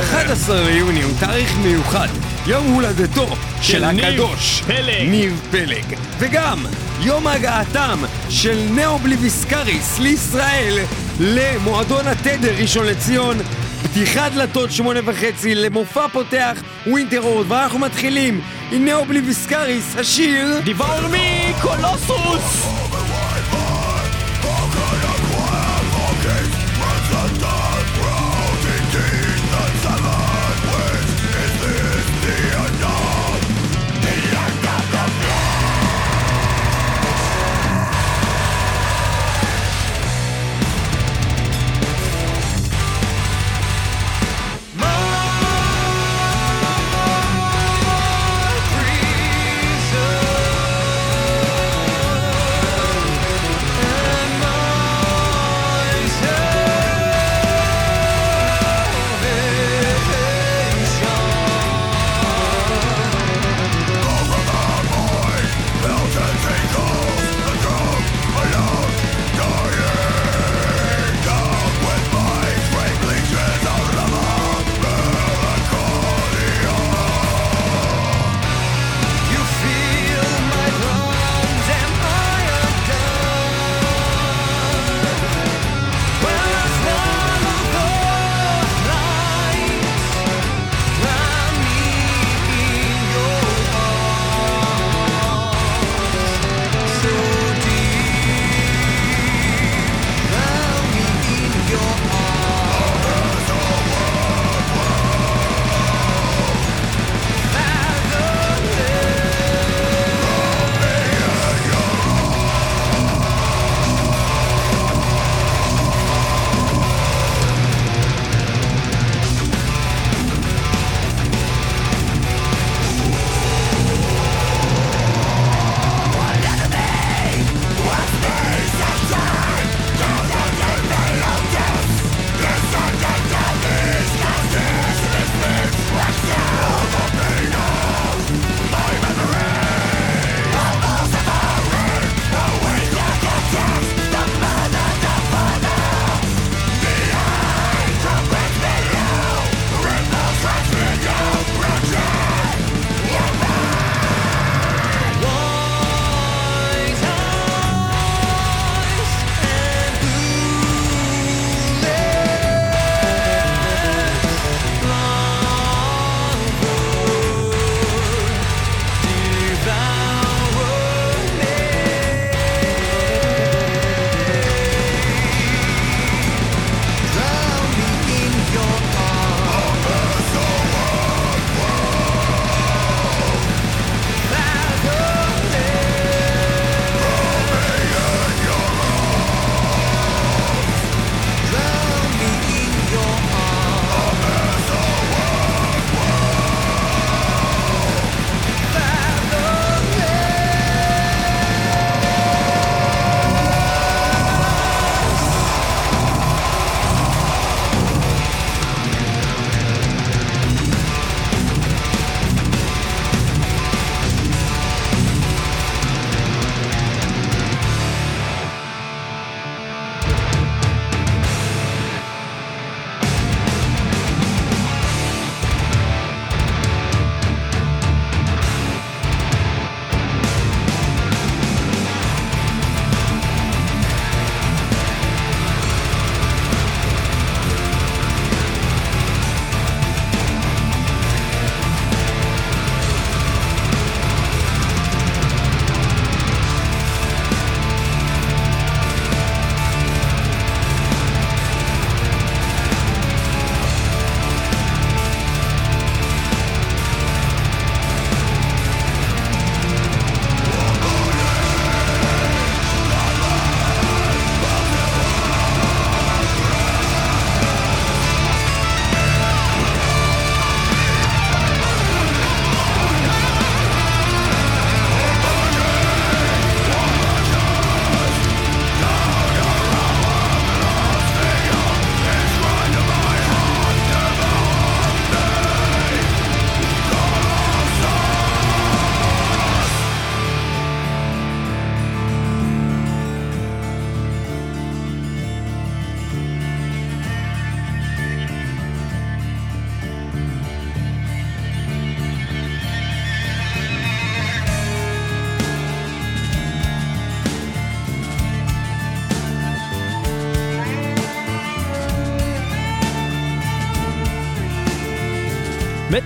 11 ליוני הוא תאריך מיוחד, יום הולדתו של הקדוש פלג. ניב פלג וגם יום הגעתם של Ne Obliviscaris לישראל למועדון התדר ראשון לציון פתיחת דלתות שמונה וחצי למופע פותח Winter Horde ואנחנו מתחילים עם Ne Obliviscaris השיר Devour Me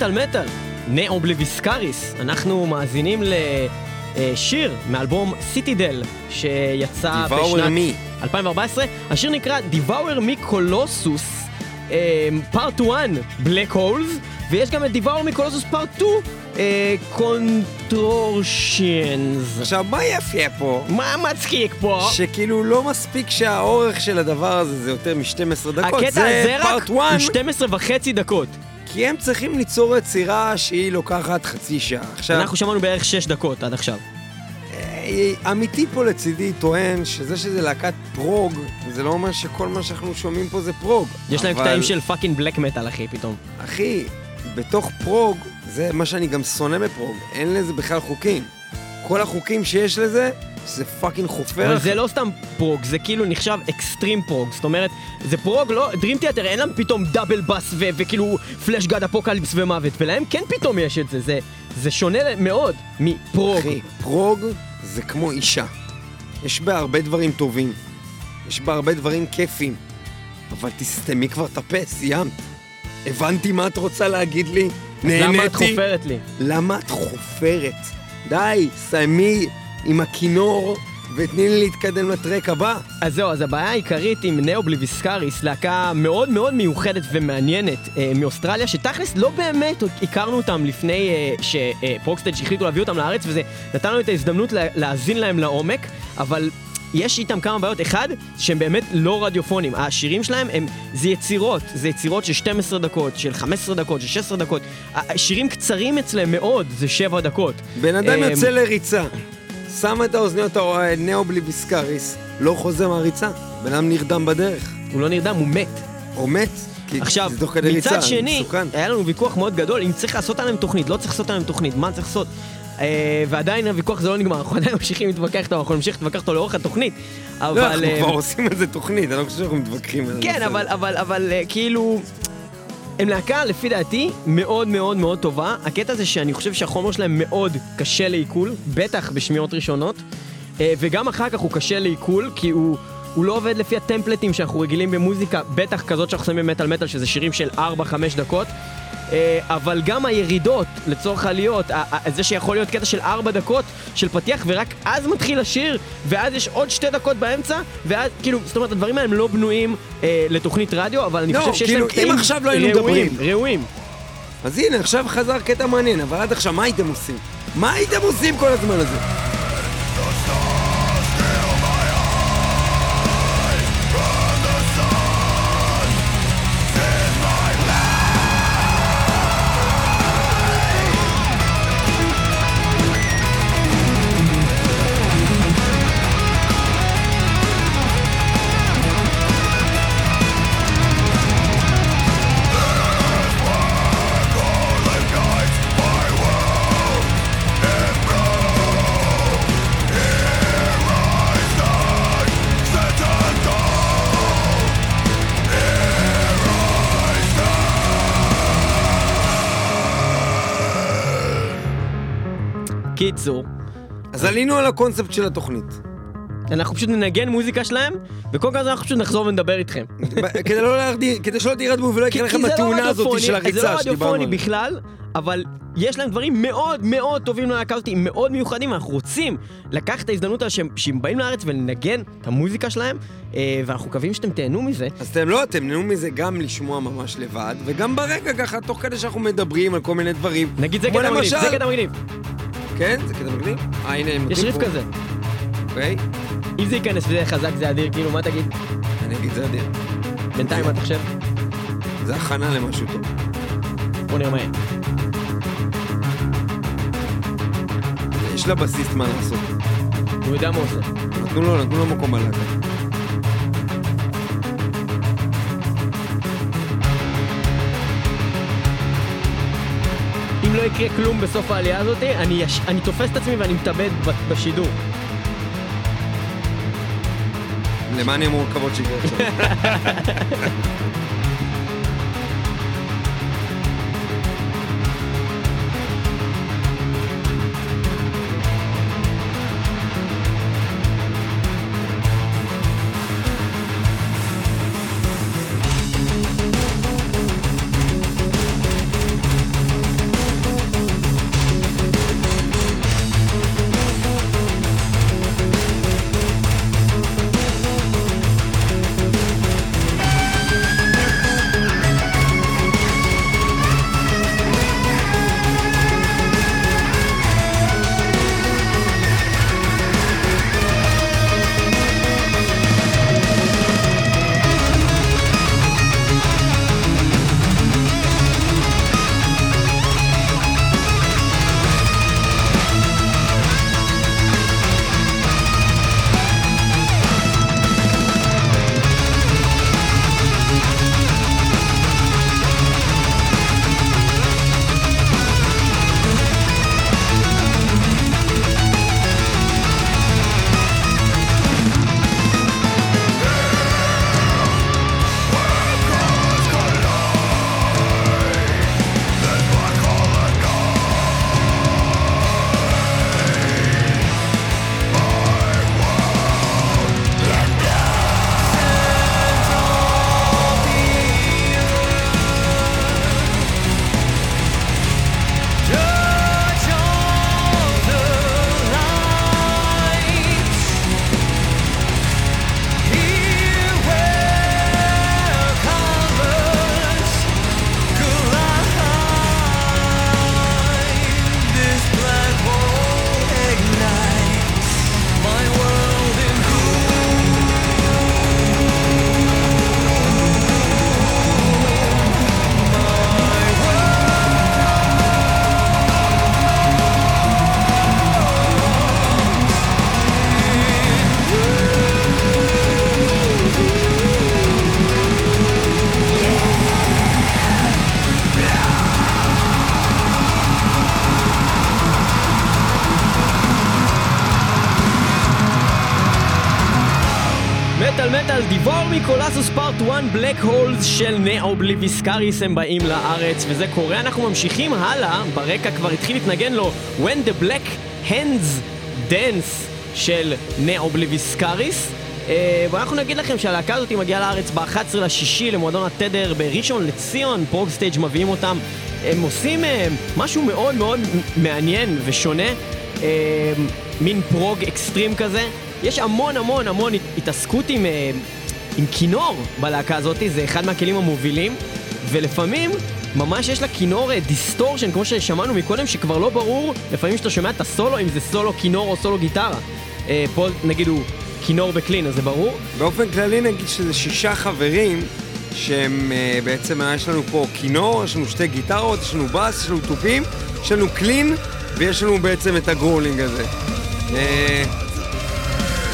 מטאל מטאל, נאו בלוויסקריס. אנחנו מאזינים לשיר מאלבום סיטידל, שיצא בשנת Me. 2014. השיר נקרא Devour Me Colossus, פארט 1, Black Holes, ויש גם את Devour Me Colossus פארט 2, Contortions. עכשיו, מה יפה פה? מה מצחיק פה? שכאילו לא מספיק שהאורך של הדבר הזה זה יותר מ-12 דקות, הקטע זה הזה רק part הוא 1, 12 וחצי דקות. כי הם צריכים ליצור יצירה שהיא לוקחת חצי שעה. עכשיו, אנחנו שמענו בערך 6 דקות עד עכשיו. אה, אמיתי פה לצידי טוען שזה שזה להקת prog, זה לא אומר שכל מה שאנחנו שומעים פה זה prog. יש להם אבל, קטעים של fucking black metal, אחי, פתאום. אחי, בתוך prog, זה מה שאני גם שונא ב prog, אין לזה בכלל חוקים. כל החוקים שיש לזה, זה fucking חופר. אבל. זה לא סתם prog, זה כאילו נחשב extreme prog. זאת אומרת, זה prog, לא, Dream Theater, אין להם פתאום double bass ו- וכאילו Fleshgod Apocalypse ומוות, ולהם כן פתאום יש את זה, זה, זה שונה מאוד מ prog. אחי, prog זה כמו אישה. יש בה הרבה דברים טובים. יש בה הרבה דברים כיפים. אבל תסתמי כבר את הפה, סיימת. הבנתי מה את רוצה להגיד לי, נהניתי. למה את חופרת לי? למה את חופרת? די, סיימי עם הכינור ותני לי להתקדם ל track הבא. אז זהו, אז הבעיה העיקרית עם Ne Obliviscaris, להקה מאוד מאוד מיוחדת ומעניינת אה, מאוסטרליה, שתכלס לא באמת הכרנו אותם לפני אה, ש Prog Stage החליטו להביא אותם לארץ, וזה נתן לנו את ההזדמנות לה, להאזין להם לעומק, אבל... יש איתם כמה בעיות. אחד, שהם באמת לא רדיופונים. השירים שלהם הם, זה יצירות. זה יצירות של 12 דקות, של 15 דקות, של 16 דקות. השירים קצרים אצלם מאוד, זה 7 דקות. בן אדם אמ, יוצא לריצה, שם את האוזניות הנאו בליביסקריס, לא חוזר מהריצה. בן אדם נרדם בדרך. הוא לא נרדם, הוא מת. או מת. כי עכשיו, זה תוך כדי ריצה, מצד זה שני, מסוכן. היה לנו ויכוח מאוד גדול אם צריך לעשות עליהם תוכנית, לא צריך לעשות עליהם תוכנית, מה צריך לעשות? אה, ועדיין הוויכוח הזה לא נגמר, אנחנו עדיין ממשיכים להתווכח איתו, אנחנו נמשיך להתווכח איתו לאורך התוכנית. לא, אבל... אנחנו אה, כבר עושים על זה תוכנית, אני לא חושב שאנחנו מתווכחים זה. כן, אבל אה, כאילו... הם להקה, לפי דעתי, מאוד מאוד מאוד טובה. הקטע זה שאני חושב שהחומר שלהם מאוד קשה לעיכול, בטח בשמיעות ראשונות, אה, וגם אחר כך הוא קשה לעיכול, כי הוא... הוא לא עובד לפי הטמפלטים שאנחנו רגילים במוזיקה, בטח כזאת שאנחנו שמים במטאל מטאל, שזה שירים של 4-5 דקות. אה, אבל גם הירידות, לצורך העליות, זה שיכול להיות קטע של 4 דקות של פתיח, ורק אז מתחיל השיר, ואז יש עוד 2 דקות באמצע, ואז, כאילו, זאת אומרת, הדברים האלה הם לא בנויים אה, לתוכנית רדיו, אבל אני לא, חושב שיש כאילו, להם אם קטעים עכשיו לא היינו ראויים, מדברים. ראויים. אז הנה, עכשיו חזר קטע מעניין, אבל עד עכשיו, מה הייתם עושים? מה הייתם עושים כל הזמן הזה? עלינו על הקונספט של התוכנית. אנחנו פשוט ננגן מוזיקה שלהם, וכל כזה אנחנו פשוט נחזור ונדבר איתכם. כדי לא להרדים, כדי שלא תירדמו ולא יקרה לכם זה לא התאונה הזאת רדיופוני, של זה לא הריצה שדיברנו רדיופוני עליה. בכלל, אבל יש להם דברים מאוד מאוד טובים ללהקה הזאת, מאוד מיוחדים, ואנחנו רוצים לקחת את ההזדמנות הזו שהם, באים לארץ ולנגן את המוזיקה שלהם, אה, ואנחנו מקווים שאתם תהנו מזה. אז אתם לא, אתם נהנו מזה גם לשמוע ממש לבד, וגם ברקע ככה, תוך כדי שאנחנו מדברים על כל מיני דברים. נגיד זה קטע מגניב, זה קטע מגניב. כן? זה קטע מגניב? אה, הנה, הם יש ריף. כזה. אוקיי? אם זה ייכנס וזה יהיה חזק זה אדיר, כאילו, מה תגיד? אני אגיד זה אדיר. בינתיים מה אתה חושב? זה הכנה למשהו טוב. בוא נראה מה. יש לה בסיס מה לעשות. הוא יודע מה עושה. נתנו לו, נתנו לו מקום בלהקה. לא יקרה כלום בסוף העלייה הזאת, אני, יש... אני תופס את עצמי ואני מתאבד בשידור. למה אני אמור לקוות שיקרה עכשיו? הולס של נאו בליביסקריס הם באים לארץ וזה קורה, אנחנו ממשיכים הלאה, ברקע כבר התחיל להתנגן לו When the Black Hands Dance של נאו בליביסקריס אה, ואנחנו נגיד לכם שהלהקה הזאת מגיעה לארץ ב-11 לשישי למועדון התדר בראשון לציון, פרוג מביאים אותם. הם עושים אה, משהו מאוד מאוד מעניין ושונה, אה, מין פרוג אקסטרים כזה. יש המון המון המון התעסקות עם, עם כינור בלהקה הזאת, זה אחד מהכלים המובילים, ולפעמים ממש יש לה כינור distortion, כמו ששמענו מקודם, שכבר לא ברור, לפעמים כשאתה שומע את הסולו, אם זה סולו כינור או סולו גיטרה. פה נגיד הוא כינור ב clean, אז זה ברור? באופן כללי נגיד שזה שישה חברים. שהם אה, בעצם, יש לנו פה כינור, יש לנו שתי גיטרות, יש לנו בס, יש לנו תופים, יש לנו clean, ויש לנו בעצם את הגרולינג הזה.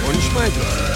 בואו נשמע את זה.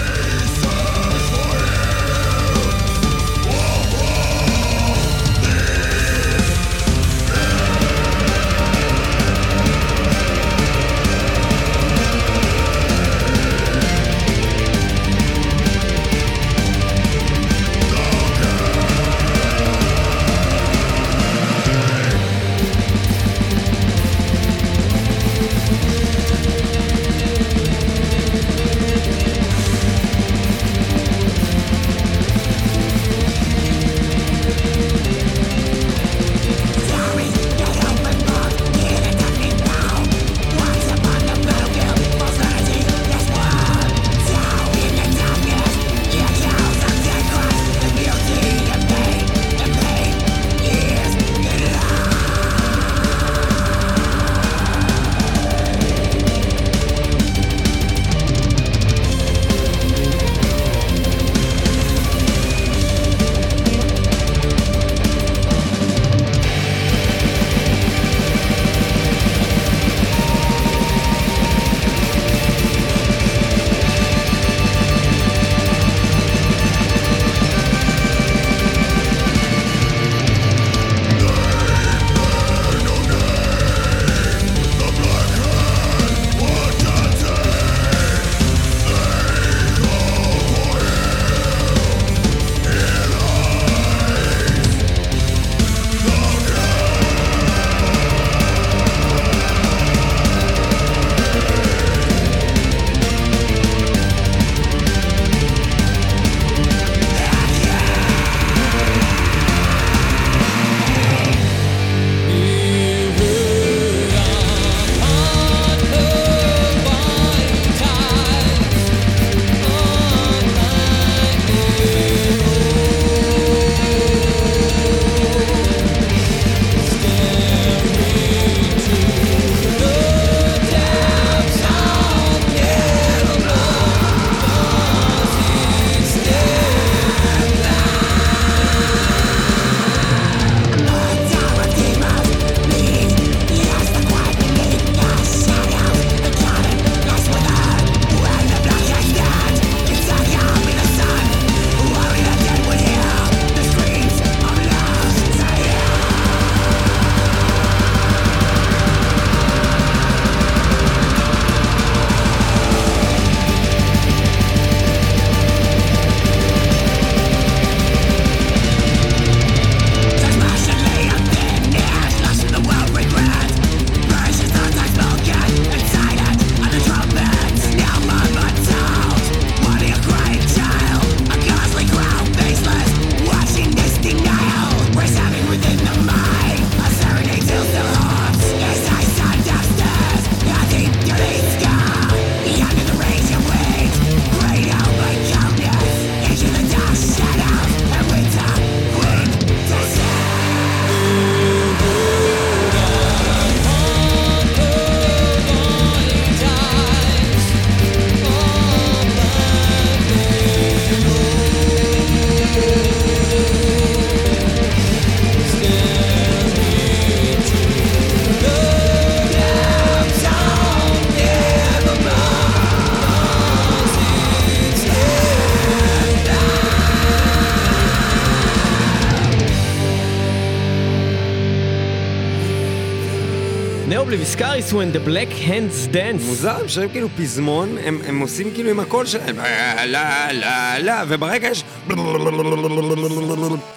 Obliviscaris when the black hands dance. מוזר, הם שרים כאילו פזמון, הם, הם עושים כאילו עם הקול שלהם, אה, לה לה לה, וברקע יש...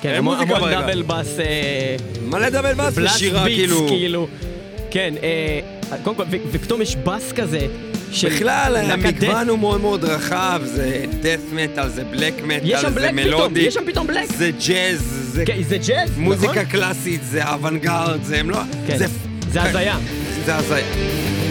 כן, המון. double bass, אה, מלא double bass beats, כאילו... כאילו. כן, אה, קודם כל, ופתאום יש בס כזה. של בכלל, המגוון. הוא מאוד מאוד רחב, זה death metal, זה black metal, זה פתאום, מלודי, יש שם פתאום black. זה ג'אז, זה כן, זה ג'אז, נכון? מוזיקה קלאסית, זה אוונגרד, זה הם לא... כן, זה הזיה. זה הזיה.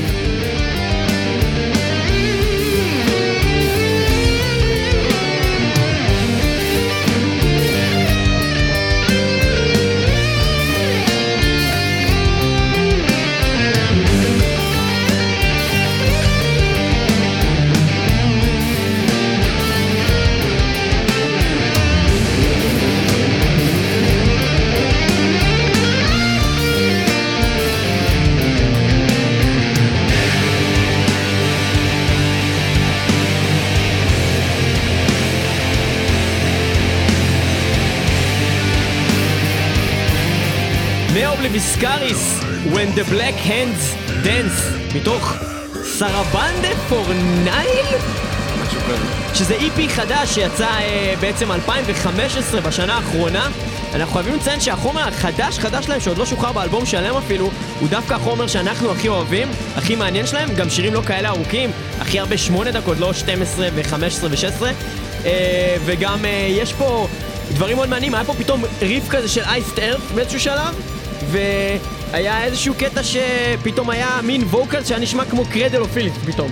Ne Obliviscaris when the black hands dance מתוך Sarabande for Nihil. שזה EP חדש שיצא אה, בעצם 2015 בשנה האחרונה. אנחנו חייבים לציין שהחומר החדש חדש שלהם שעוד לא שוחרר באלבום שלם אפילו הוא דווקא החומר שאנחנו הכי אוהבים, הכי מעניין שלהם גם שירים לא כאלה ארוכים, הכי הרבה 8 דקות, לא 12 ו-15 ו-16 אה, וגם אה, יש פה דברים מאוד מעניינים, היה פה פתאום ריף כזה של אייסט ארף באיזשהו שלב והיה איזשהו קטע שפתאום היה מין ווקל שהיה נשמע כמו קרדל או פיליפ פתאום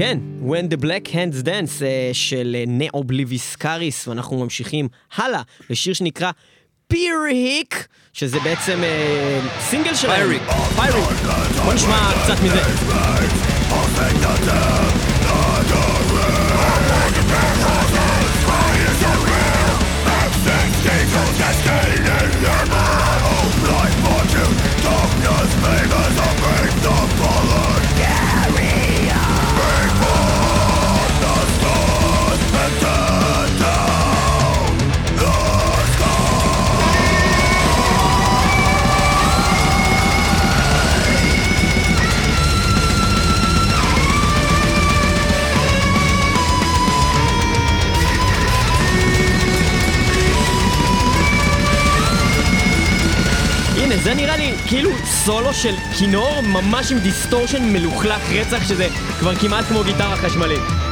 כן, When the Black Hands Dance אה, של אה, Ne Obliviscaris, ואנחנו ממשיכים הלאה לשיר שנקרא Pyrrhic, שזה בעצם אה, סינגל שלהם. Pyrrhic. Pyrrhic. בוא נשמע קצת מזה. הנה, זה נראה לי כאילו סולו של כינור ממש עם distortion מלוכלך רצח, שזה כבר כמעט כמו גיטרה חשמלית.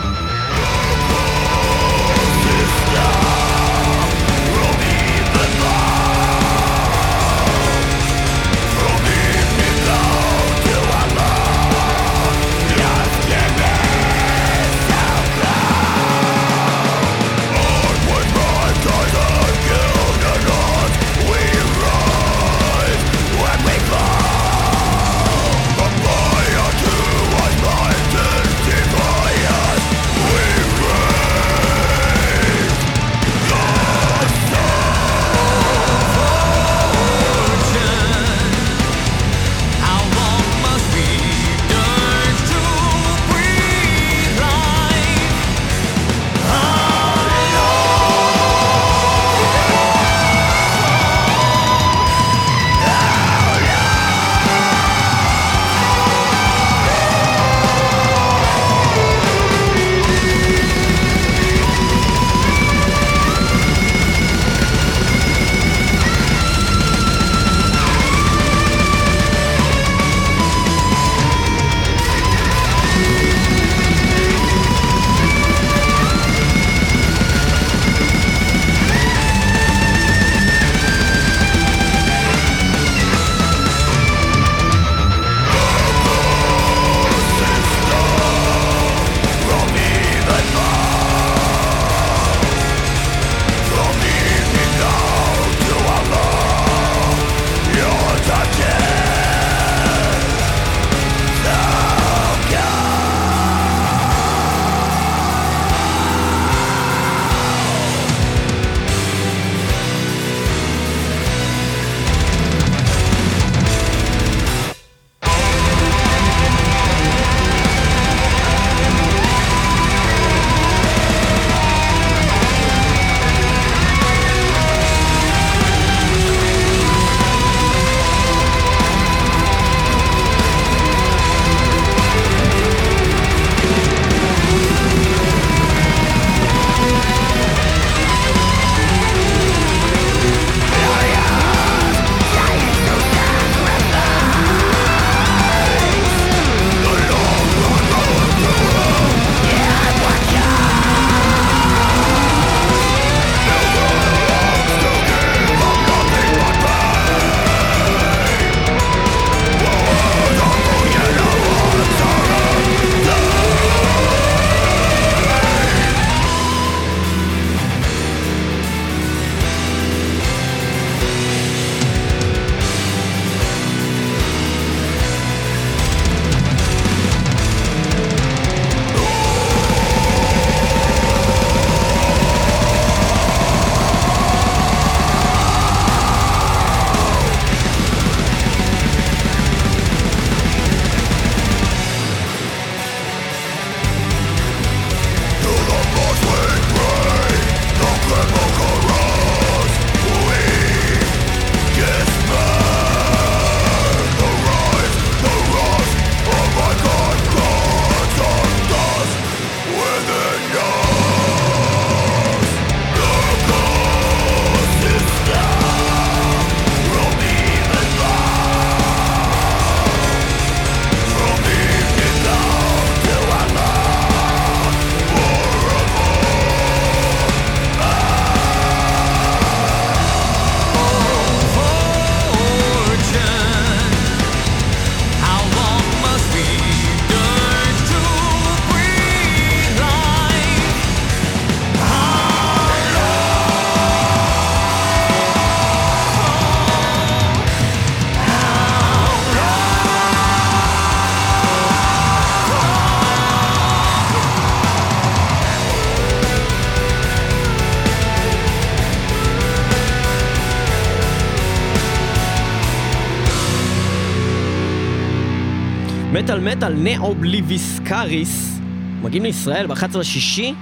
מטאל מטאל Ne Obliviscaris, מגיעים לישראל ב-11 לשישי.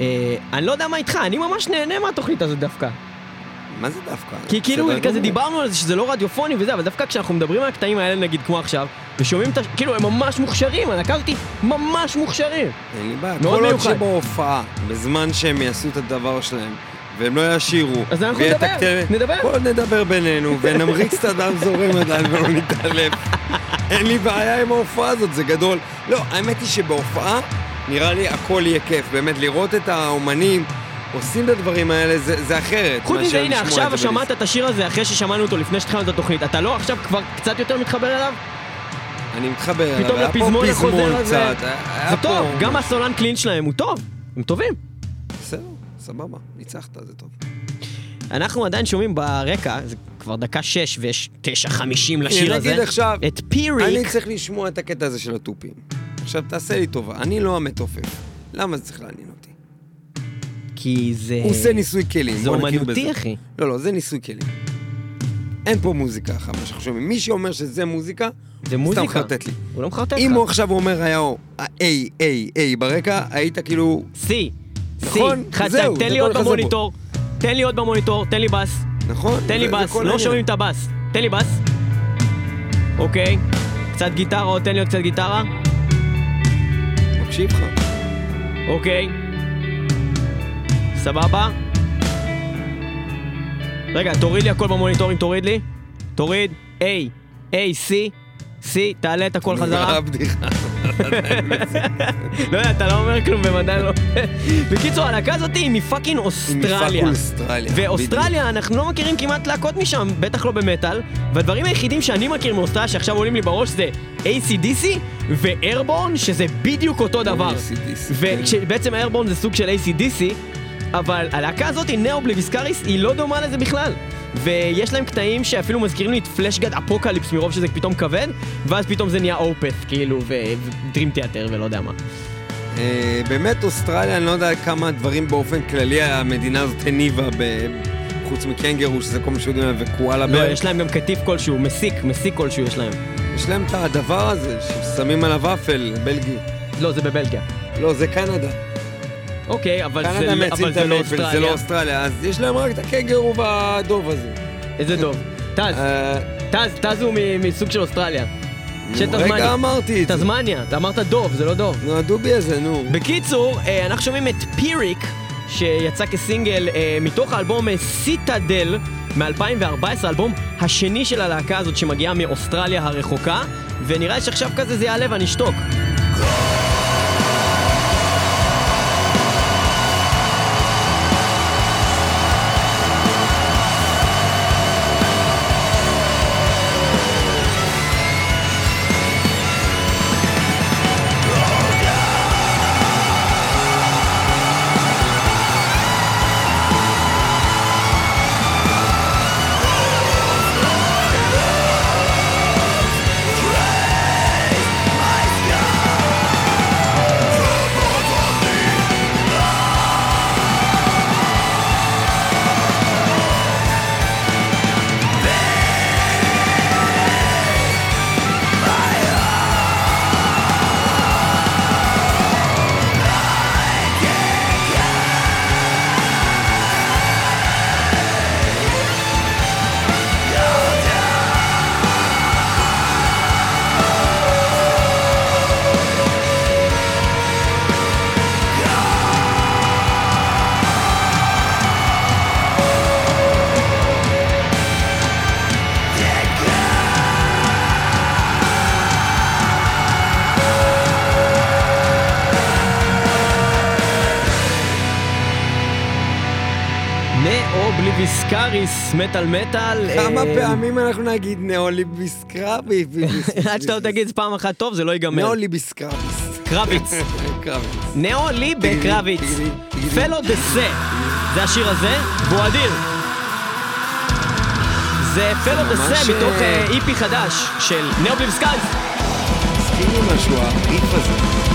אה, אני לא יודע מה איתך, אני ממש נהנה מהתוכנית הזאת דווקא. מה זה דווקא? כי כאילו, כזה גמור. דיברנו על זה שזה לא רדיופוני וזה, אבל דווקא כשאנחנו מדברים על הקטעים האלה, נגיד כמו עכשיו, ושומעים את ה... כאילו, הם ממש מוכשרים, הלהקה הזאתי ממש מוכשרים. אין לי בעיה. מאוד כל עוד מיוחד. שבהופעה, בזמן שהם יעשו את הדבר שלהם, והם לא ישירו, אז אנחנו נדבר, תקציב- נדבר. כל עוד נדבר בינינו, ונמריץ את הדם זורם עדיין ולא נתעלף. אין לי בעיה עם ההופעה הזאת, זה גדול. לא, האמת היא שבהופעה, נראה לי הכל יהיה כיף. באמת, לראות את האומנים עושים את הדברים האלה, זה זה אחרת. חוץ מזה, הנה, עכשיו שמעת את השיר הזה אחרי ששמענו אותו לפני שהתחלנו את התוכנית. אתה לא עכשיו כבר קצת יותר מתחבר אליו? אני מתחבר אליו, פתאום לפזמון פזמון החוזר הזה. זה פה טוב, גם. הסולן קלין שלהם הוא טוב, הם טובים. בסדר, סבבה, ניצחת, זה טוב. אנחנו עדיין שומעים ברקע, זה כבר דקה שש ויש תשע חמישים לשיר הזה. נגיד עכשיו, את פיריק. אני צריך לשמוע את הקטע הזה של התופים. עכשיו, תעשה לי טובה, אני לא המתופף. למה זה צריך לעניין אותי? כי זה... הוא עושה ניסוי כלים, זה אומנותי. אחי. לא, לא, זה ניסוי כלים. אין פה מוזיקה אחת, מה שאנחנו שומעים. מי שאומר שזה מוזיקה, זה מוזיקה. סתם חרטט לי. הוא לא מחרטט אם לך. הוא עכשיו אומר היה ה-A, A, A ברקע, היית כאילו... C. C. נכון, זה תן לי עוד במוניטור. תן לי עוד במוניטור, תן לי בס. נכון? תן לי בס, לא. שומעים את הבס. תן לי בס. אוקיי. קצת גיטרה, עוד תן לי עוד קצת גיטרה. מקשיב לך. אוקיי. סבבה. רגע, תוריד לי הכל במוניטורים, תוריד לי. תוריד. A, A, C, C, תעלה את הכל חזרה. הבדיחה. לא יודע, אתה לא אומר כלום, עדיין לא... בקיצור, הלהקה הזאת היא מפאקינג אוסטרליה. אוסטרליה. ואוסטרליה, אנחנו לא מכירים כמעט להקות משם, בטח לא במטאל, והדברים היחידים שאני מכיר מאוסטרליה שעכשיו עולים לי בראש זה ACDC ו Airbourne, שזה בדיוק אותו דבר. ובעצם Airbourne זה סוג של ACDC, אבל הלהקה הזאת, Ne Obliviscaris, היא לא דומה לזה בכלל. ויש להם קטעים שאפילו מזכירים לי את Fleshgod Apocalypse מרוב שזה פתאום כבד, ואז פתאום זה נהיה Opeth, כאילו, ו Dream Theater ולא יודע מה. אה, באמת אוסטרליה, אני לא יודע כמה דברים באופן כללי המדינה הזאת הניבה, ב- חוץ מקנגרו, שזה כל מה שיודעים עליו, וקואלה לא, בר. יש להם גם קטיף כלשהו, מסיק, מסיק כלשהו יש להם. יש להם את הדבר הזה, ששמים עליו ופל, בלגי. לא, זה בבלגיה. לא, זה קנדה. אוקיי, אבל זה, קנדה מייצאים אבל את זה לא המייפל, זה אוסטרליה. לא אוסטרליה, אז יש להם רק את הקנגרו והדוב הזה. איזה דוב. טז, אה, טז, טז הוא מסוג של אוסטרליה. רגע אמרתי את זה. תזמניה, אתה אמרת דוב, זה לא דוב. נו, הדובי הזה, נו. בקיצור, אה, אנחנו שומעים את פיריק, שיצא כסינגל אה, מתוך האלבום סיטאדל מ-2014, האלבום השני של הלהקה הזאת שמגיעה מאוסטרליה הרחוקה, ונראה שעכשיו כזה זה יעלה ואני אשתוק. מטאל מטאל. כמה אה, פעמים אנחנו נגיד נאוליביסקרבי? עד שאתה תגיד פעם אחת טוב, זה לא ייגמר. קרביץ. קרביס. נאולי בקרביץ. Felo de Se. זה השיר הזה, והוא אדיר. זה Felo de Se מתוך אה, EP חדש של Ne Obliviscaris. מזכיר לי משהו, הריף הזה.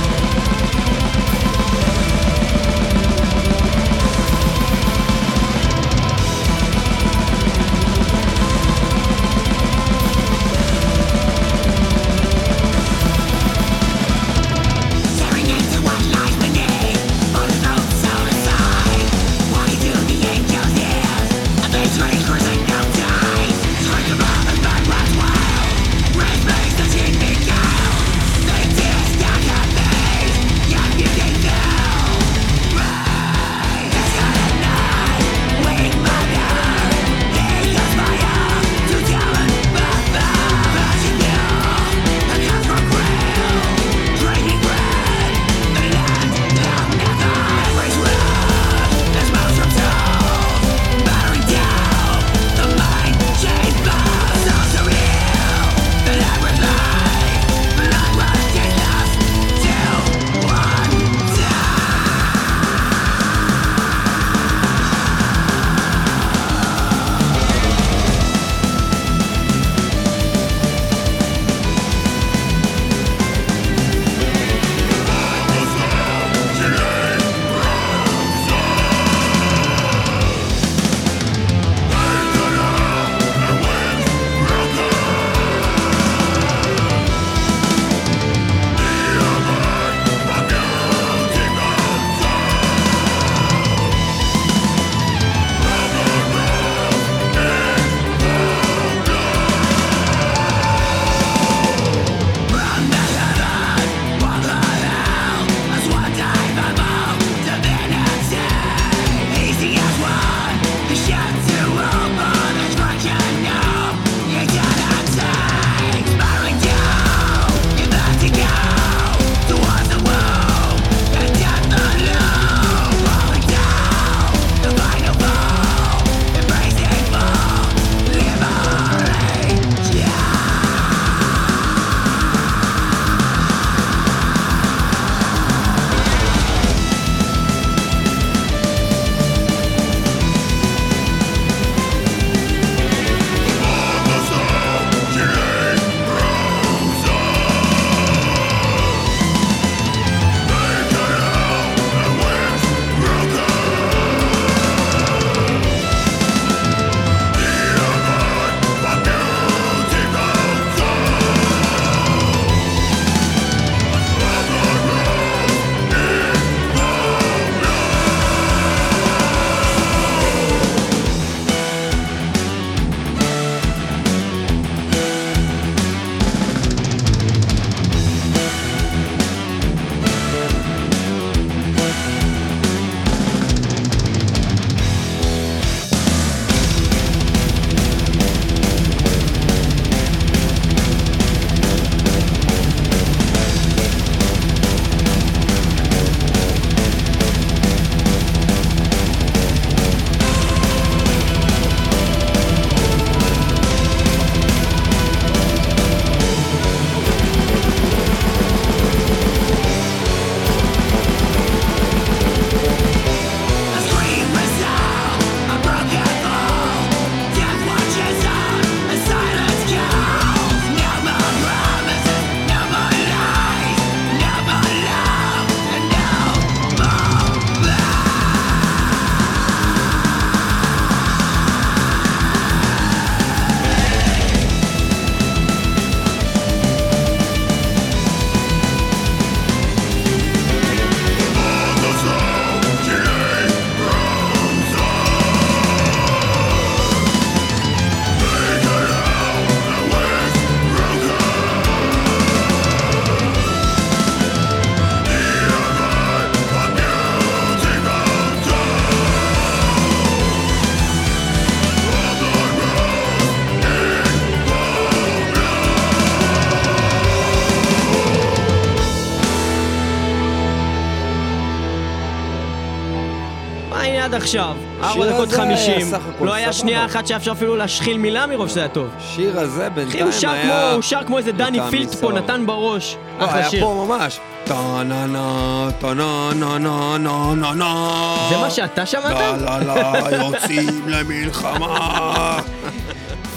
עכשיו, 4 השיר דקות הזה היה 50. סך הכל לא היה. שנייה אחת שאפשר אפילו להשחיל מילה מרוב שזה היה טוב. השיר הזה בינתיים היה... הוא שר כמו איזה Dani Filth פה. נתן בראש. לא, אחלה היה שיר. פה ממש. טה-נה-נה, טה-נה-נה-נה-נה-נה. זה מה שאתה שמעת? לא, לא, לא, יוצאים למלחמה.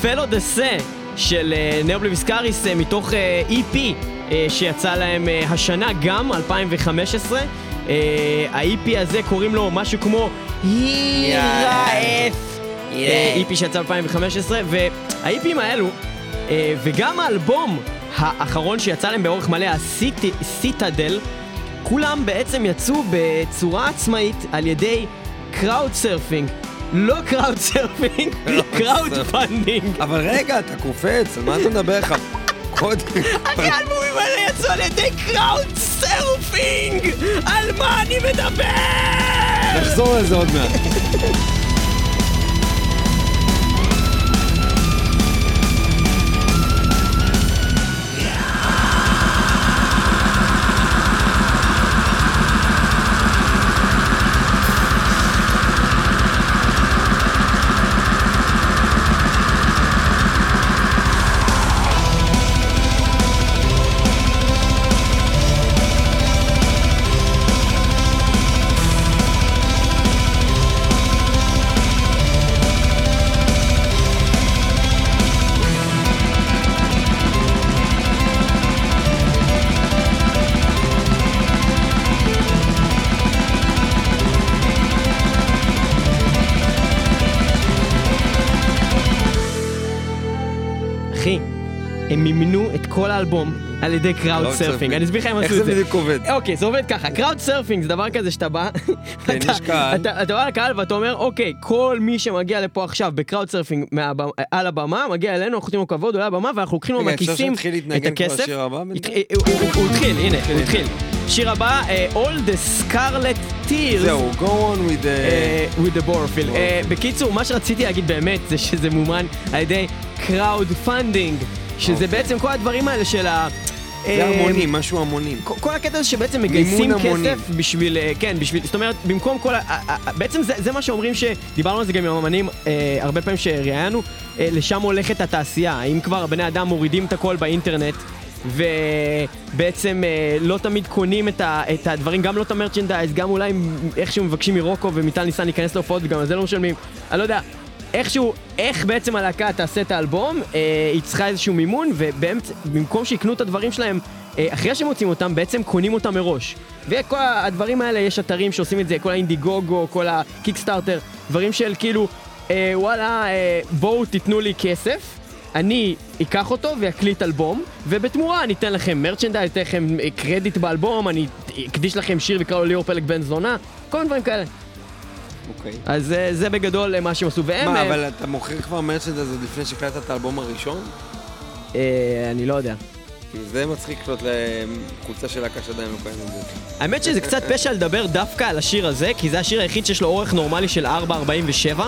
Felo de Se של אה, Ne Obliviscaris אה, מתוך אה, EP שיצא להם השנה גם, 2015. אה, ה-EP הזה קוראים לו משהו כמו Hiraeth. אה, EP שיצא 2015, וה-EPים האלו, אה, וגם האלבום האחרון שיצא להם באורך מלא, ה Citadel, כולם בעצם יצאו בצורה עצמאית על ידי crowd surfing. לא crowd surfing, crowd funding. אבל רגע, אתה קופץ, על מה אתה מדבר לך? קודם... אחי, האלבומים האלה יצאו על ידי crowd surfing! על מה אני מדבר? נחזור לזה עוד מעט. אחי, הם מימנו את כל האלבום על ידי crowd surfing. אני אסביר לך איך הם איך עשו זה את זה. בדיוק עובד? אוקיי, זה עובד ככה, crowd surfing זה דבר כזה שאתה בא, כן, אתה- יש קהל. אתה בא לקהל ואתה אומר, אוקיי, כל מי שמגיע לפה עכשיו ב crowd surfing על הבמה, מגיע אלינו, אנחנו נותנים לו כבוד, עולה לבמה, ואנחנו לוקחים לו מהכיסים את הכסף. הוא התחיל, הנה, הוא התחיל. שיר הבא, אה, All the Scarlet Tears. זהו, go on with the... אה, with the Borfield. אה, בקיצור, מה שרציתי להגיד באמת זה שזה מומן על ידי crowd funding, שזה אוקיי. בעצם כל הדברים האלה של ה... זה המונים, משהו המונים. כל הקטע הזה שבעצם מגייסים. כסף בשביל, כן, בשביל, זאת אומרת, במקום כל ה... בעצם זה, זה מה שאומרים שדיברנו על זה גם עם אמנים אה, הרבה פעמים שראיינו, אה, לשם הולכת התעשייה. האם כבר בני אדם מורידים את הכל באינטרנט, ובעצם אה, לא תמיד קונים את, ה, את הדברים, גם לא את המרצ'נדייז, גם אולי איכשהו מבקשים מרוקו ומיטל ניסן להיכנס להופעות וגם על זה לא משלמים. אני לא יודע. איכשהו, איך בעצם הלהקה תעשה את האלבום, אה, היא צריכה איזשהו מימון, ובמקום שיקנו את הדברים שלהם אה, אחרי שהם מוצאים אותם, בעצם קונים אותם מראש. וכל הדברים האלה, יש אתרים שעושים את זה, כל ה Indiegogo, כל ה Kickstarter, דברים של כאילו, אה, וואלה, אה, בואו תיתנו לי כסף, אני אקח אותו ואקליט אלבום, ובתמורה אני אתן לכם merchandise, אתן לכם אה, קרדיט באלבום, אני אקדיש לכם שיר ויקרא לו ליאור פלג בן זונה, כל מיני דברים כאלה. אוקיי. אז אה, זה בגדול אה, מה שהם עשו, והם... מה, אה, אבל אתה מוכר כבר מרצ'נד הזה לפני שהקלטת את האלבום הראשון? אה, אני לא יודע. זה מצחיק לקלוט לחולצה של להקה שעדיין לא קיימת בזה. האמת שזה קצת פשע לדבר דווקא על השיר הזה, כי זה השיר היחיד שיש לו אורך נורמלי של 4.47.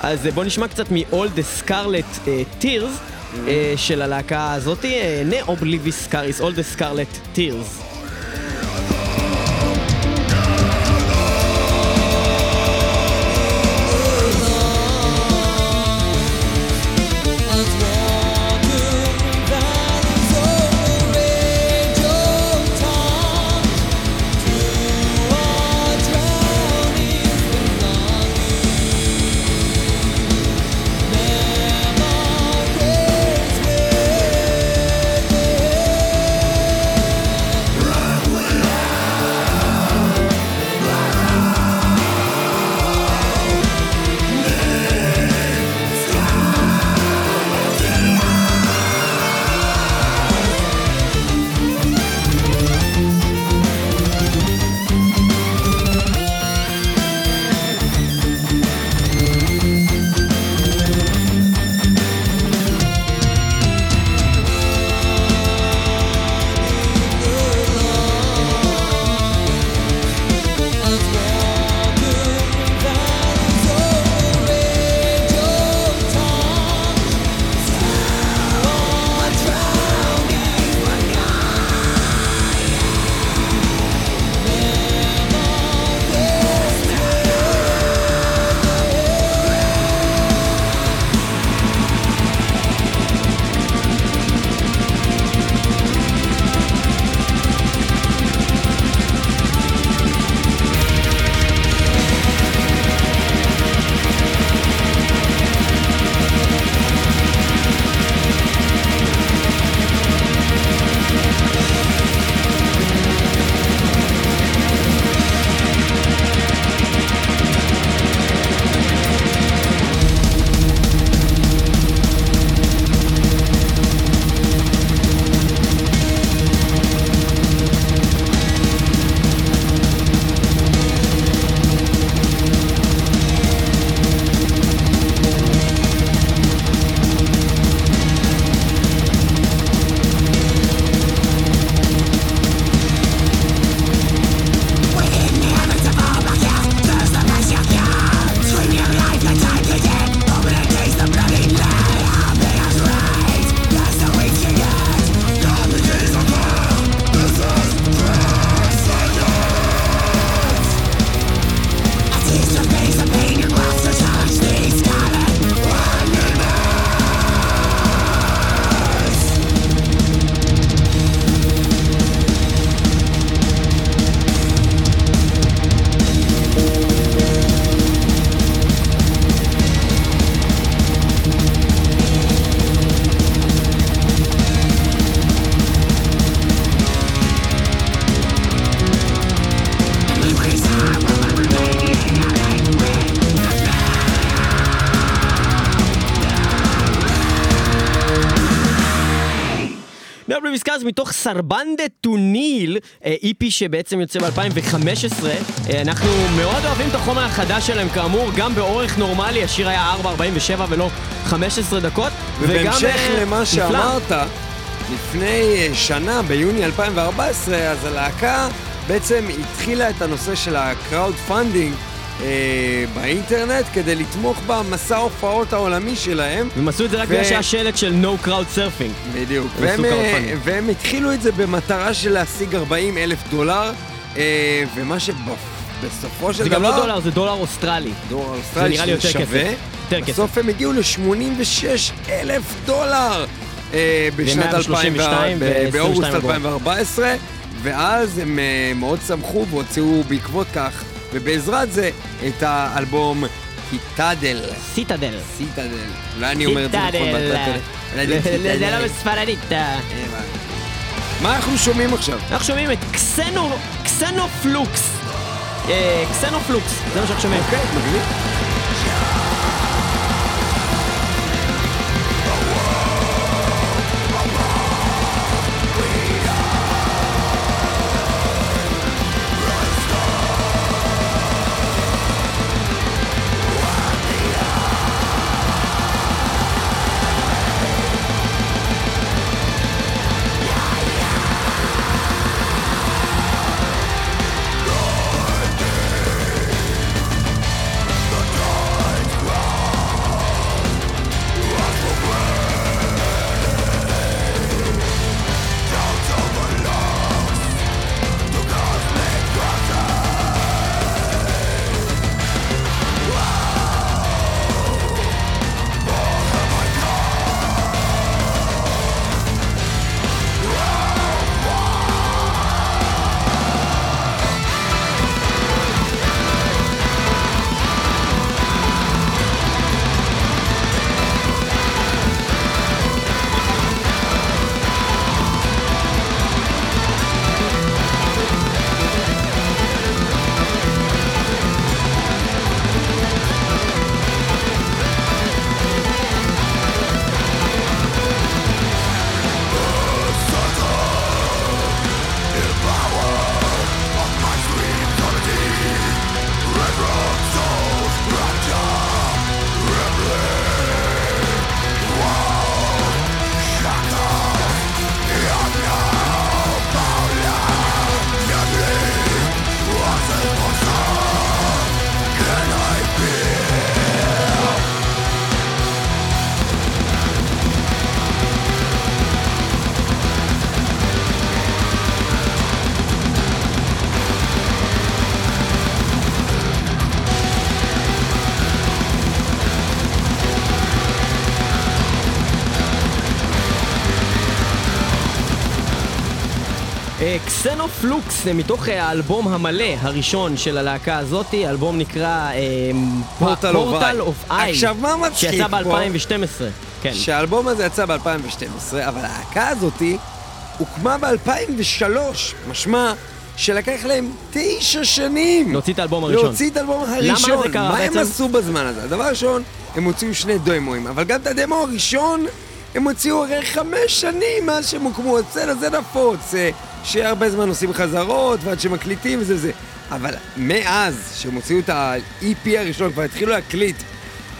אז אה, בוא נשמע קצת מ-All the Scarlet אה, Tears אה, של הלהקה הזאתי, אה, נאובליביס קאריס, All the Scarlet Tears. מתוך סרבנדה טוניל, איפי אה, שבעצם יוצא ב-2015. אה, אנחנו מאוד אוהבים את החומר החדש שלהם, כאמור, גם באורך נורמלי, השיר היה 4.47 ולא 15 דקות. ובהמשך וגם, למה נפלא. שאמרת, לפני אה, שנה, ביוני 2014, אז הלהקה בעצם התחילה את הנושא של ה-crowd funding אה, באינטרנט כדי לתמוך במסע ההופעות העולמי שלהם. הם עשו את זה רק ו- בגלל שהיה שלט של No Crowd Surfing. בדיוק. הם והם, אה. והם התחילו את זה במטרה של להשיג 40 אלף דולר, אה, ומה שבסופו של זה דבר... גם לא דולר, זה דולר אוסטרלי. דולר אוסטרלי נראה לי יותר ששווה. כסף. יותר כסף. בסוף הם הגיעו ל-86 אלף דולר אה, בשנת 132 2000, ב- ו- באוגוסט 22 אגורות. 2014, ואז הם אה, מאוד שמחו והוציאו בעקבות כך, ובעזרת זה, את האלבום Citadel. Citadel. Citadel. אולי אני אומר את זה נכון. בטלפון. אולי זה. לא בספרדית. אה. מה אנחנו שומעים עכשיו? אנחנו שומעים את קסנו, Xenoflux. אה, Xenoflux, זה מה שאנחנו שומעים. אוקיי, מגניב. זה מתוך אה, האלבום המלא הראשון של הלהקה הזאתי, האלבום נקרא Portal of Eye. אוף איי, עכשיו, מה מצחיק שיצא פה? ב-2012. כן. שהאלבום הזה יצא ב-2012, אבל הלהקה הזאתי הוקמה ב-2003, משמע שלקח להם תשע שנים להוציא את האלבום הראשון. להוציא את האלבום הראשון. זה קרה מה בעצם? הם עשו בזמן הזה? הדבר ראשון, הם הוציאו שני דמוים, אבל גם את הדמו הראשון הם הוציאו הרי חמש שנים מאז שהם הוקמו, אצלנו זה נפוץ, אה, שהרבה זמן עושים חזרות ועד שמקליטים וזה וזה. אבל מאז שהם הוציאו את ה-EP הראשון, כבר התחילו להקליט,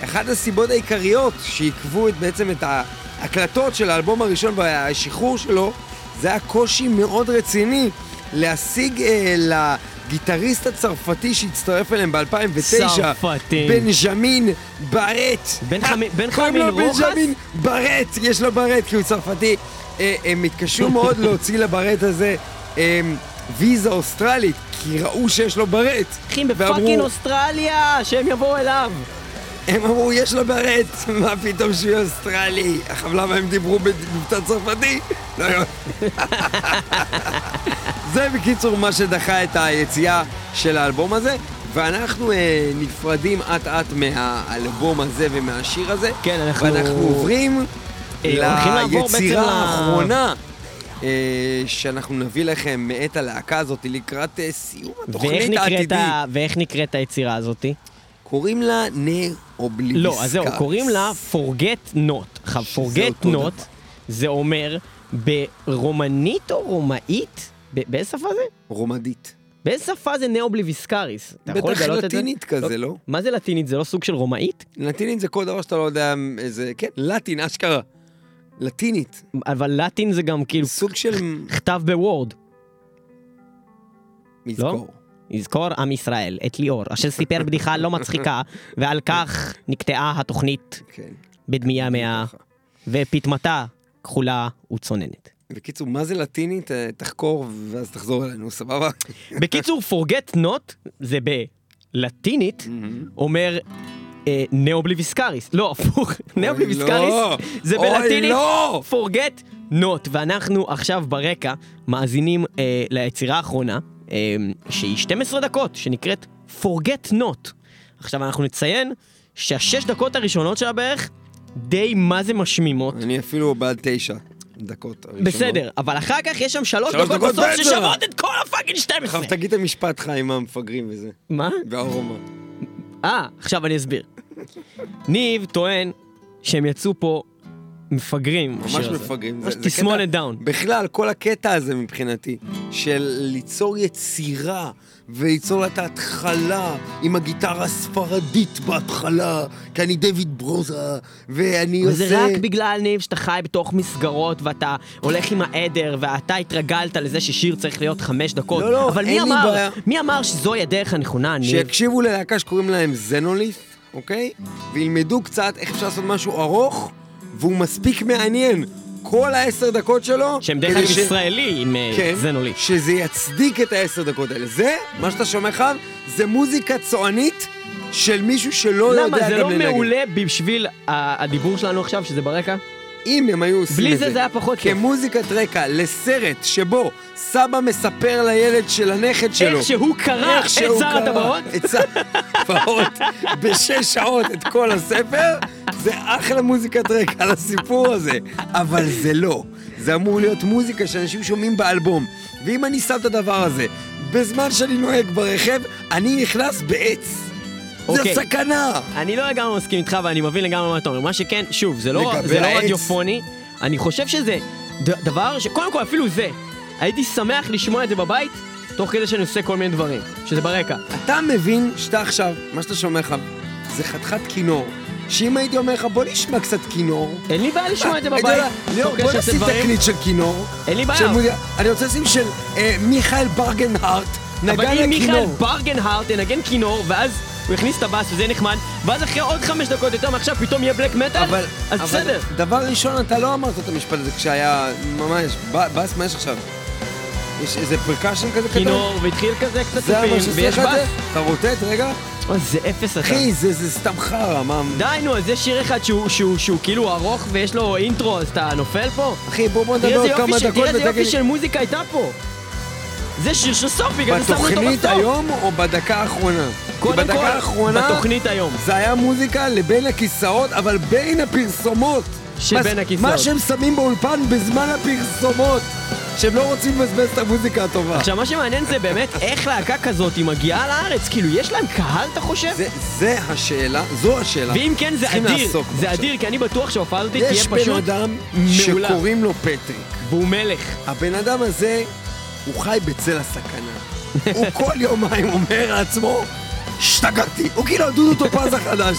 אחת הסיבות העיקריות שעיכבו את, בעצם את ההקלטות של האלבום הראשון והשחרור שלו, זה היה קושי מאוד רציני להשיג אה, לגיטריסט הצרפתי שהצטרף אליהם ב-2009, צרפתי. בנז'מין ברט. בן חמי- בן חמין רוחס? בנז'מין ברט, יש לו ברט כי הוא צרפתי. אה, הם התקשו מאוד להוציא לברט הזה אה, ויזה אוסטרלית, כי ראו שיש לו ברט. אחים ב fucking אוסטרליה, שהם יבואו אליו. הם אמרו, יש לו ברט, מה פתאום שהוא אוסטרלי? עכשיו למה הם דיברו במבטא צרפתי? לא יודע. זה בקיצור מה שדחה את היציאה של האלבום הזה, ואנחנו אה, נפרדים אט אט מהאלבום הזה ומהשיר הזה. כן, אנחנו- ואנחנו עוברים אה, הולכים לעבור בעצם ליצירה האחרונה. אה, שאנחנו נביא לכם מאת הלהקה הזאת לקראת אה, סיום התוכנית העתידית. ואיך נקראת היצירה הזאתי? קוראים לה נר אובליביסקה. לא, אז זהו, קוראים לה forget not. forget not זה אומר ברומנית או רומאית? באיזה שפה זה? רומדית. באיזה שפה זה נאובליביסקריס? בטח? לטינית כזה, לא? מה זה לטינית? זה לא סוג של רומאית? לטינית זה כל דבר שאתה לא יודע איזה... כן, לטין, אשכרה. לטינית. אבל לטין זה גם כאילו סוג של כתב בוורד. מזכור. יזכור עם ישראל את ליאור, אשר סיפר בדיחה לא מצחיקה, ועל כך נקטעה התוכנית כן. בדמיה מאה. ופטמתה כחולה וצוננת. בקיצור, מה זה לטינית? אה, תחקור ואז תחזור אלינו, סבבה? בקיצור, forget not זה בלטינית, אומר Ne Obliviscaris. לא, הפוך, Ne Obliviscaris לא. זה בלטינית לא. forget not. ואנחנו עכשיו ברקע מאזינים אה, ליצירה האחרונה, אה, שהיא 12 דקות, שנקראת forget not. עכשיו אנחנו נציין שהשש דקות הראשונות שלה בערך די מה זה משמימות. אני אפילו בעד תשע דקות הראשונות. בסדר, אבל אחר כך יש שם שלוש שלוש דקות דקות בסוף. ששוות את כל ה fucking 12. עכשיו תגיד את המשפט שלך עם המפגרים וזה. מה? והארומה. אה, עכשיו אני אסביר. ניב טוען שהם יצאו פה מפגרים. ממש. מפגרים. ממש תסמונת דאון. בכלל, כל הקטע הזה מבחינתי, של ליצור יצירה, וליצור לה את ההתחלה, עם הגיטרה הספרדית בהתחלה, כי אני דיוויד ברוזה, ואני עושה... וזה רק בגלל ניב שאתה חי בתוך מסגרות ואתה הולך עם העדר ואתה התרגלת לזה ששיר צריך להיות חמש דקות. לא, לא, אבל מי אמר, בעיה. מי אמר שזוהי הדרך הנכונה, ניב? שיקשיבו ללהקה שקוראים להם זנוליף, אוקיי? וילמדו קצת איך אפשר לעשות משהו ארוך, והוא מספיק מעניין. כל העשר דקות שלו, שהם דרך אגב ש- ישראלי עם אה, כן, זנולי. שזה יצדיק את העשר דקות האלה. זה, מה שאתה שומע חם, זה מוזיקה צוענית של מישהו שלא למה, יודע זה גם לא לנגן. מעולה בשביל הדיבור שלנו עכשיו, שזה ברקע? אם הם היו עושים בלי את זה זה היה פחות טוב. כמוזיקת רקע לסרט שבו סבא מספר לילד של הנכד שלו. איך שהוא קרא איך את שהוא שר קרא הטבעות? את שר הטבעות בשש שעות את כל הספר, זה אחלה מוזיקת רקע לסיפור הזה. אבל זה לא. זה אמור להיות מוזיקה שאנשים שומעים באלבום. ואם אני שם את הדבר הזה בזמן שאני נוהג ברכב, אני נכנס בעץ. אוקיי. זה סכנה! אני לא לגמרי מסכים איתך ואני מבין לגמרי מה אתה אומר. מה שכן, שוב, זה לא, זה לא. רדיופוני. אני חושב שזה דבר ש... קודם כל, אפילו זה. הייתי שמח לשמוע את זה בבית, תוך כדי שאני עושה כל מיני דברים. שזה ברקע. אתה מבין שאתה עכשיו, מה שאתה שומע לך, זה חתיכת כינור. שאם הייתי אומר לך, בוא נשמע קצת כינור. אין לי בעיה לשמוע את זה אתה בבית. ליאור, בוא נשים. תקליט של כינור. אין לי בעיה. אני רוצה לשים של אה, מיכאל ברגנהארט, אבל נגן אם מיכאל לכינור. ברגנהארט ינגן כינור, ואז הוא יכניס את הבאס וזה נחמד, ואז אחרי עוד חמש דקות יותר מעכשיו פתאום יהיה black metal, אבל, אז בסדר. דבר ראשון, אתה לא אמרת את המשפט הזה כשהיה, ממש, ב- בס, מה יש עכשיו? יש איזה percussion כזה קטן? כינור, והתחיל כזה קצת שעושה ויש באס. אתה רוטט רגע? אוי, זה אפס אתה. אחי, זה זה סתם חרא, מה... די נו, אז יש שיר אחד שהוא, שהוא, שהוא כאילו ארוך ויש לו intro, אז אתה נופל פה? אחי, בוא בוא נדבר עוד כמה דקות תראה איזה ותגיד יופי של מוזיקה הייתה פה. זה שיר של בגלל זה שמנו אותו בתוכנית בסוף. היום או בדקה האחרונה? קודם כל, האחרונה בתוכנית היום. זה היה מוזיקה לבין הכיסאות, אבל בין הפרסומות. שבין מה- הכיסאות. מה שהם שמים באולפן בזמן הפרסומות. שהם לא רוצים לבזבז את המוזיקה הטובה. עכשיו, מה שמעניין זה באמת איך להקה כזאת היא מגיעה לארץ, כאילו, יש להם קהל, אתה חושב? זה, זה השאלה, זו השאלה. ואם כן, זה אדיר, זה עכשיו. אדיר, כי אני בטוח שההופעה הזאת תהיה יש בן פשוט אדם מעולה. שקוראים לו פטריק. והוא מלך. הבן אדם הזה, הוא חי בצל הסכנה. הוא כל יומיים אומר לעצמו, השתגעתי. הוא כאילו הדודו טופז החדש.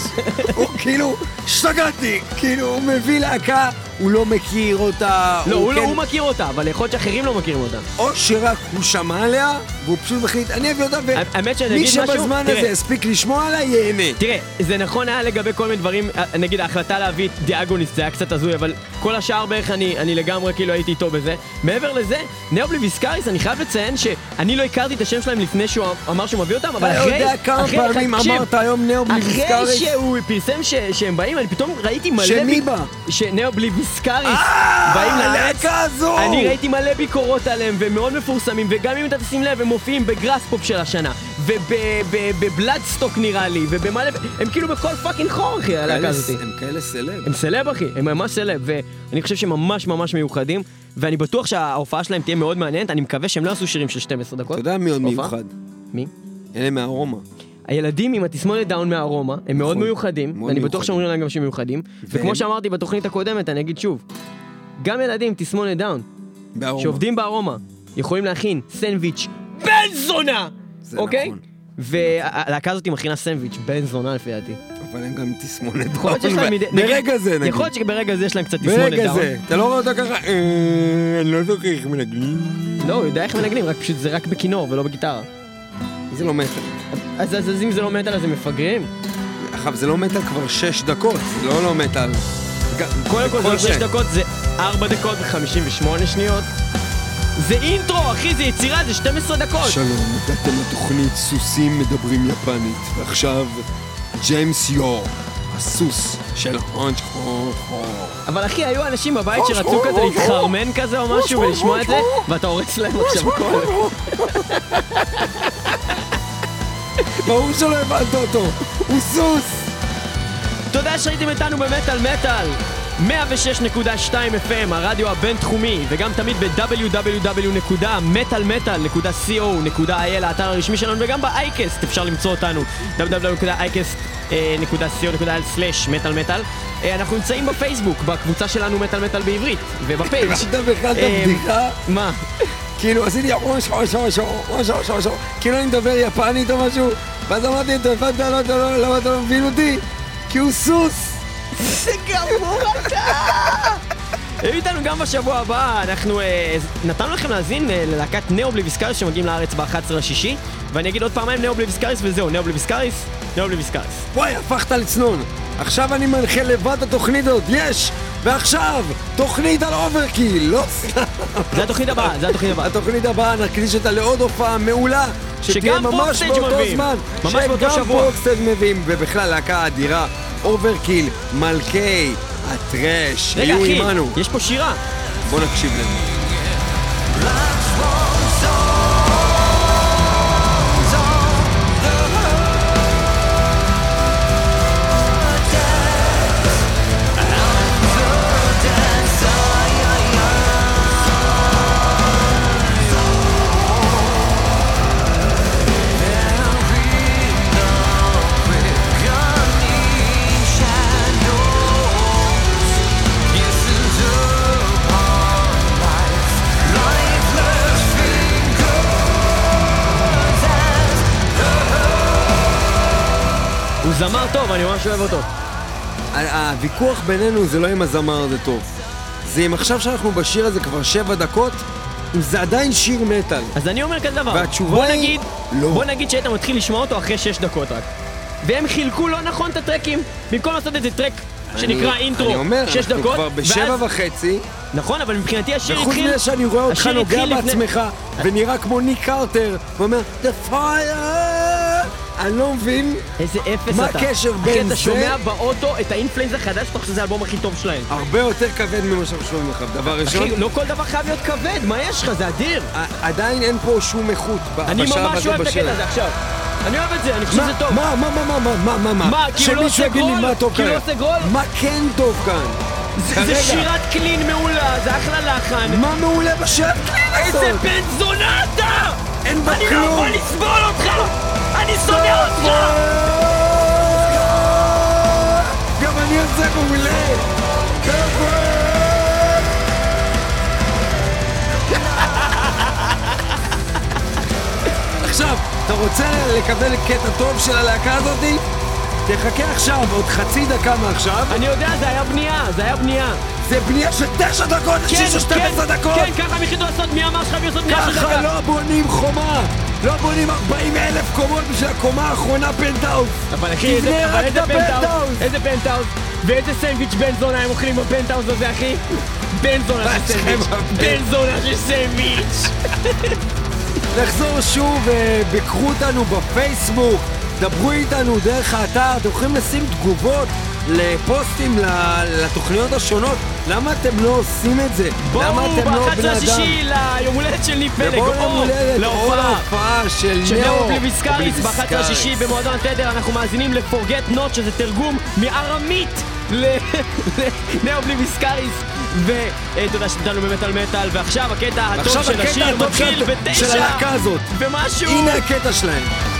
הוא כאילו, השתגעתי. כאילו, הוא מביא להקה, הוא לא מכיר אותה. לא, הוא לא, כן- הוא מכיר אותה, אבל יכול להיות שאחרים לא מכירים אותה. או שרק הוא שמע עליה, והוא פשוט מחליט, אני אביא אותה, ומי אגיד משהו, שבזמן תראה. הזה הספיק לשמוע עליה, ייהנה. תראה, זה נכון היה לגבי כל מיני דברים, אה, נגיד ההחלטה להביא את דיאגוניסט, זה היה קצת הזוי, אבל כל השאר בערך אני, אני לגמרי כאילו הייתי איתו בזה. מעבר לזה, Ne Obliviscaris, אני חייב לציין שאני לא הכרתי את השם שלהם לפני שהוא אמר שהוא מביא אותם, אבל אתה אחרי... יודע כמה אחרי- פעמים אמרת היום נאובלי אחרי ויסקאריס? שהוא פרסם שהם באים, אני פתאום ראיתי מלא... שמי בא? ש Ne Obliviscaris אה, באים לארץ. אני ראיתי מלא ביקורות עליהם, והם מאוד מפורסמים, וגם אם אתה תשים לב, הם מופיעים בגראס פופ של השנה, ובבלאדסטוק נראה לי, ובמלא... הם כאילו בכל fucking חור, אחי, הלהקה הזאת. הם כאלה סלב. הם סלב, אחי, הם ממש סלב, ואני חושב שהם ממש ממש מיוחדים, ואני בטוח שההופעה שלהם תהיה מאוד מעניינת, אני מקווה שהם לא יעשו שירים של 12 דקות. אתה יודע מי עוד? מיוחד? מי? אלה מהרומא. הילדים עם התסמונת דאון מהארומה, הם מאוד נכון, מיוחדים, ואני בטוח. שאומרים להם גם שהם מיוחדים, וכמו? שאמרתי בתוכנית הקודמת, אני אגיד שוב, גם ילדים עם תסמונת דאון. שעובדים בארומה, יכולים להכין סנדוויץ' בן זונה! אוקיי? נכון. והלהקה הזאת מכינה סנדוויץ' בן זונה לפי דעתי. אבל הם גם תסמונת. דאון. ברגע זה, נגיד. יכול להיות שברגע זה יש להם קצת תסמונת דאון. ברגע זה. אתה לא רואה אותה ככה, "אה, אני לא זוכר איך מנגנים. לא, הוא יודע איך מנגנים, רק פשוט זה רק בכינור ולא בגיטרה. זה לא מטאל. אז אז- אז אם זה לא מטאל אז הם מפגרים? עכשיו, זה לא מטאל כבר שש דקות, זה לא לא מטאל. קודם כל זה כל לא 6 דקות, זה 4 דקות ו-58 שניות. זה אינטרו, אחי, זה יצירה, זה 12 דקות. שלום, הגעתם לתוכנית סוסים מדברים יפנית, ועכשיו ג'יימס יור, הסוס של חור. אבל אחי, היו אנשים בבית שרצו כזה להתחרמן כזה או משהו ולשמוע את זה, ואתה הורס להם עכשיו קול. ברור שלא הבנת אותו, הוא סוס! תודה שהייתם איתנו במטאל מטאל. 106.2 FM, הרדיו הבינתחומי, וגם תמיד ב-www.metalmetal.co.il, האתר הרשמי שלנו, וגם באייקסט אפשר למצוא אותנו, www.iCast.co.il/מטאלמטאל. אנחנו נמצאים בפייסבוק, בקבוצה שלנו מטאל מטאל בעברית, ובפייג'. הבנת בכלל את אה, הבדיחה? מה? כאילו עשיתי ראש ראש ראש ראש ראש ראש כאילו אני מדבר יפנית או משהו ואז אמרתי אתה הבנת לא לא למה אתה לא מבין אותי? כי הוא סוס! זה גמור אתה! היו איתנו גם בשבוע הבא, אנחנו אה, נתנו לכם להאזין אה, ללהקת Ne Obliviscaris שמגיעים לארץ ב-11 לשישי ואני אגיד עוד פעמיים Ne Obliviscaris וזהו, Ne Obliviscaris, Ne Obliviscaris. וואי הפכת לצנון עכשיו אני מנחה לבד את התוכנית הזאת יש! ועכשיו תוכנית על אוברקיל לא סתם זה התוכנית הבאה, זה התוכנית הבאה. התוכנית הבאה נקדיש אותה לעוד הופעה מעולה שתהיה ממש באותו. זמן ממש באותו שגם. פרוקסטייג' מביאים ובכלל להקה אדירה אוברקיל, מלכי, הטרש, רגע יהיו אחי, עמנו יש פה שירה. בוא נקשיב לזה זמר טוב, אני ממש אוהב אותו. ה- הוויכוח בינינו זה לא אם הזמר הזה טוב. זה אם עכשיו שאנחנו בשיר הזה כבר שבע דקות, אם זה עדיין שיר מטאל. אז אני אומר כזה דבר. והתשובה בוא היא, נגיד, לא. בוא נגיד שהיית מתחיל לשמוע אותו אחרי 6 דקות רק. והם חילקו לא נכון את הטרקים. במקום לעשות איזה טרק שנקרא אינטרו, אני אומר, 6 אנחנו דקות, כבר בשבע ואז- וחצי, נכון, אבל מבחינתי השיר וחוץ התחיל... מזה שאני רואה אותך נוגע לפני- בעצמך, ונראה כמו ניק קרטר, ואומר, The fire! אני לא מבין, איזה אפס מה אתה. הקשר בין אחי, אתה זה- שומע באוטו את האינפלנס החדש, אתה חושב שזה האלבום הכי טוב שלהם. הרבה יותר כבד ממה שאנחנו שומעים לך. דבר ראשון, אחי, לא כל דבר חייב להיות כבד, מה יש לך? זה אדיר. עדיין אין פה שום איכות ב- אני בשלב ממש הזה אוהב את. הקטע הזה עכשיו. אני אוהב את זה, אני חושב שזה טוב. מה, מה, מה, מה, מה, מה, מה, מה? מה, כי הוא לא עושה כי הוא לא. עושה גרול? מה כן טוב כאן? זה-. זה שירת קלין מעולה, זה אחלה לחן. מה מעולה בשיר קלין איזה הזאת? בן זונה אתה! אין בה אני לא כלום. יכול לסבול אותך! אני שונא אותך! גם אני עושה מעולה! עכשיו, אתה רוצה לקבל קטע טוב של הלהקה הזאתי? תחכה עכשיו, עוד חצי דקה מעכשיו. אני יודע, זה היה בנייה, זה היה בנייה. זה בנייה של תשע דקות, כן, של 12 כן, דקות! כן, ככה הם החליטו לעשות, מי אמר שחייבים לעשות בנייה של ככה דקה? לא בונים חומה! לא בונים 40 אלף קומות בשביל הקומה האחרונה פנטהאוס! אבל אחי, איזה- אבל איזה! פנטהאוס, איזה פנטהאוס, ואיזה סנדוויץ' בן זונה הם אוכלים בפנטהאוס הזה, אחי? בן זונה של סנדוויץ', בן זונה של סנדוויץ'. לחזור שוב, אה, ביקרו אותנו בפייסבוק, דברו איתנו דרך האתר, אתם יכולים לשים תגובות לפוסטים לתוכניות השונות, למה אתם לא עושים את זה? למה בואו אתם לא ב-11 בני אדם? לשישי ליום הולדת של ניק פלג, או להופעה. של Ne Obliviscaris ב-11 Obliviscaris. השישי במועדון התדר אנחנו מאזינים ל-Forget Not שזה תרגום מארמית ל Ne Obliviscaris ואתה יודע שתדענו במטאל מטאל ועכשיו הקטע הטוב של השיר מתחיל בתשע. ומשהו הנה הקטע שלהם.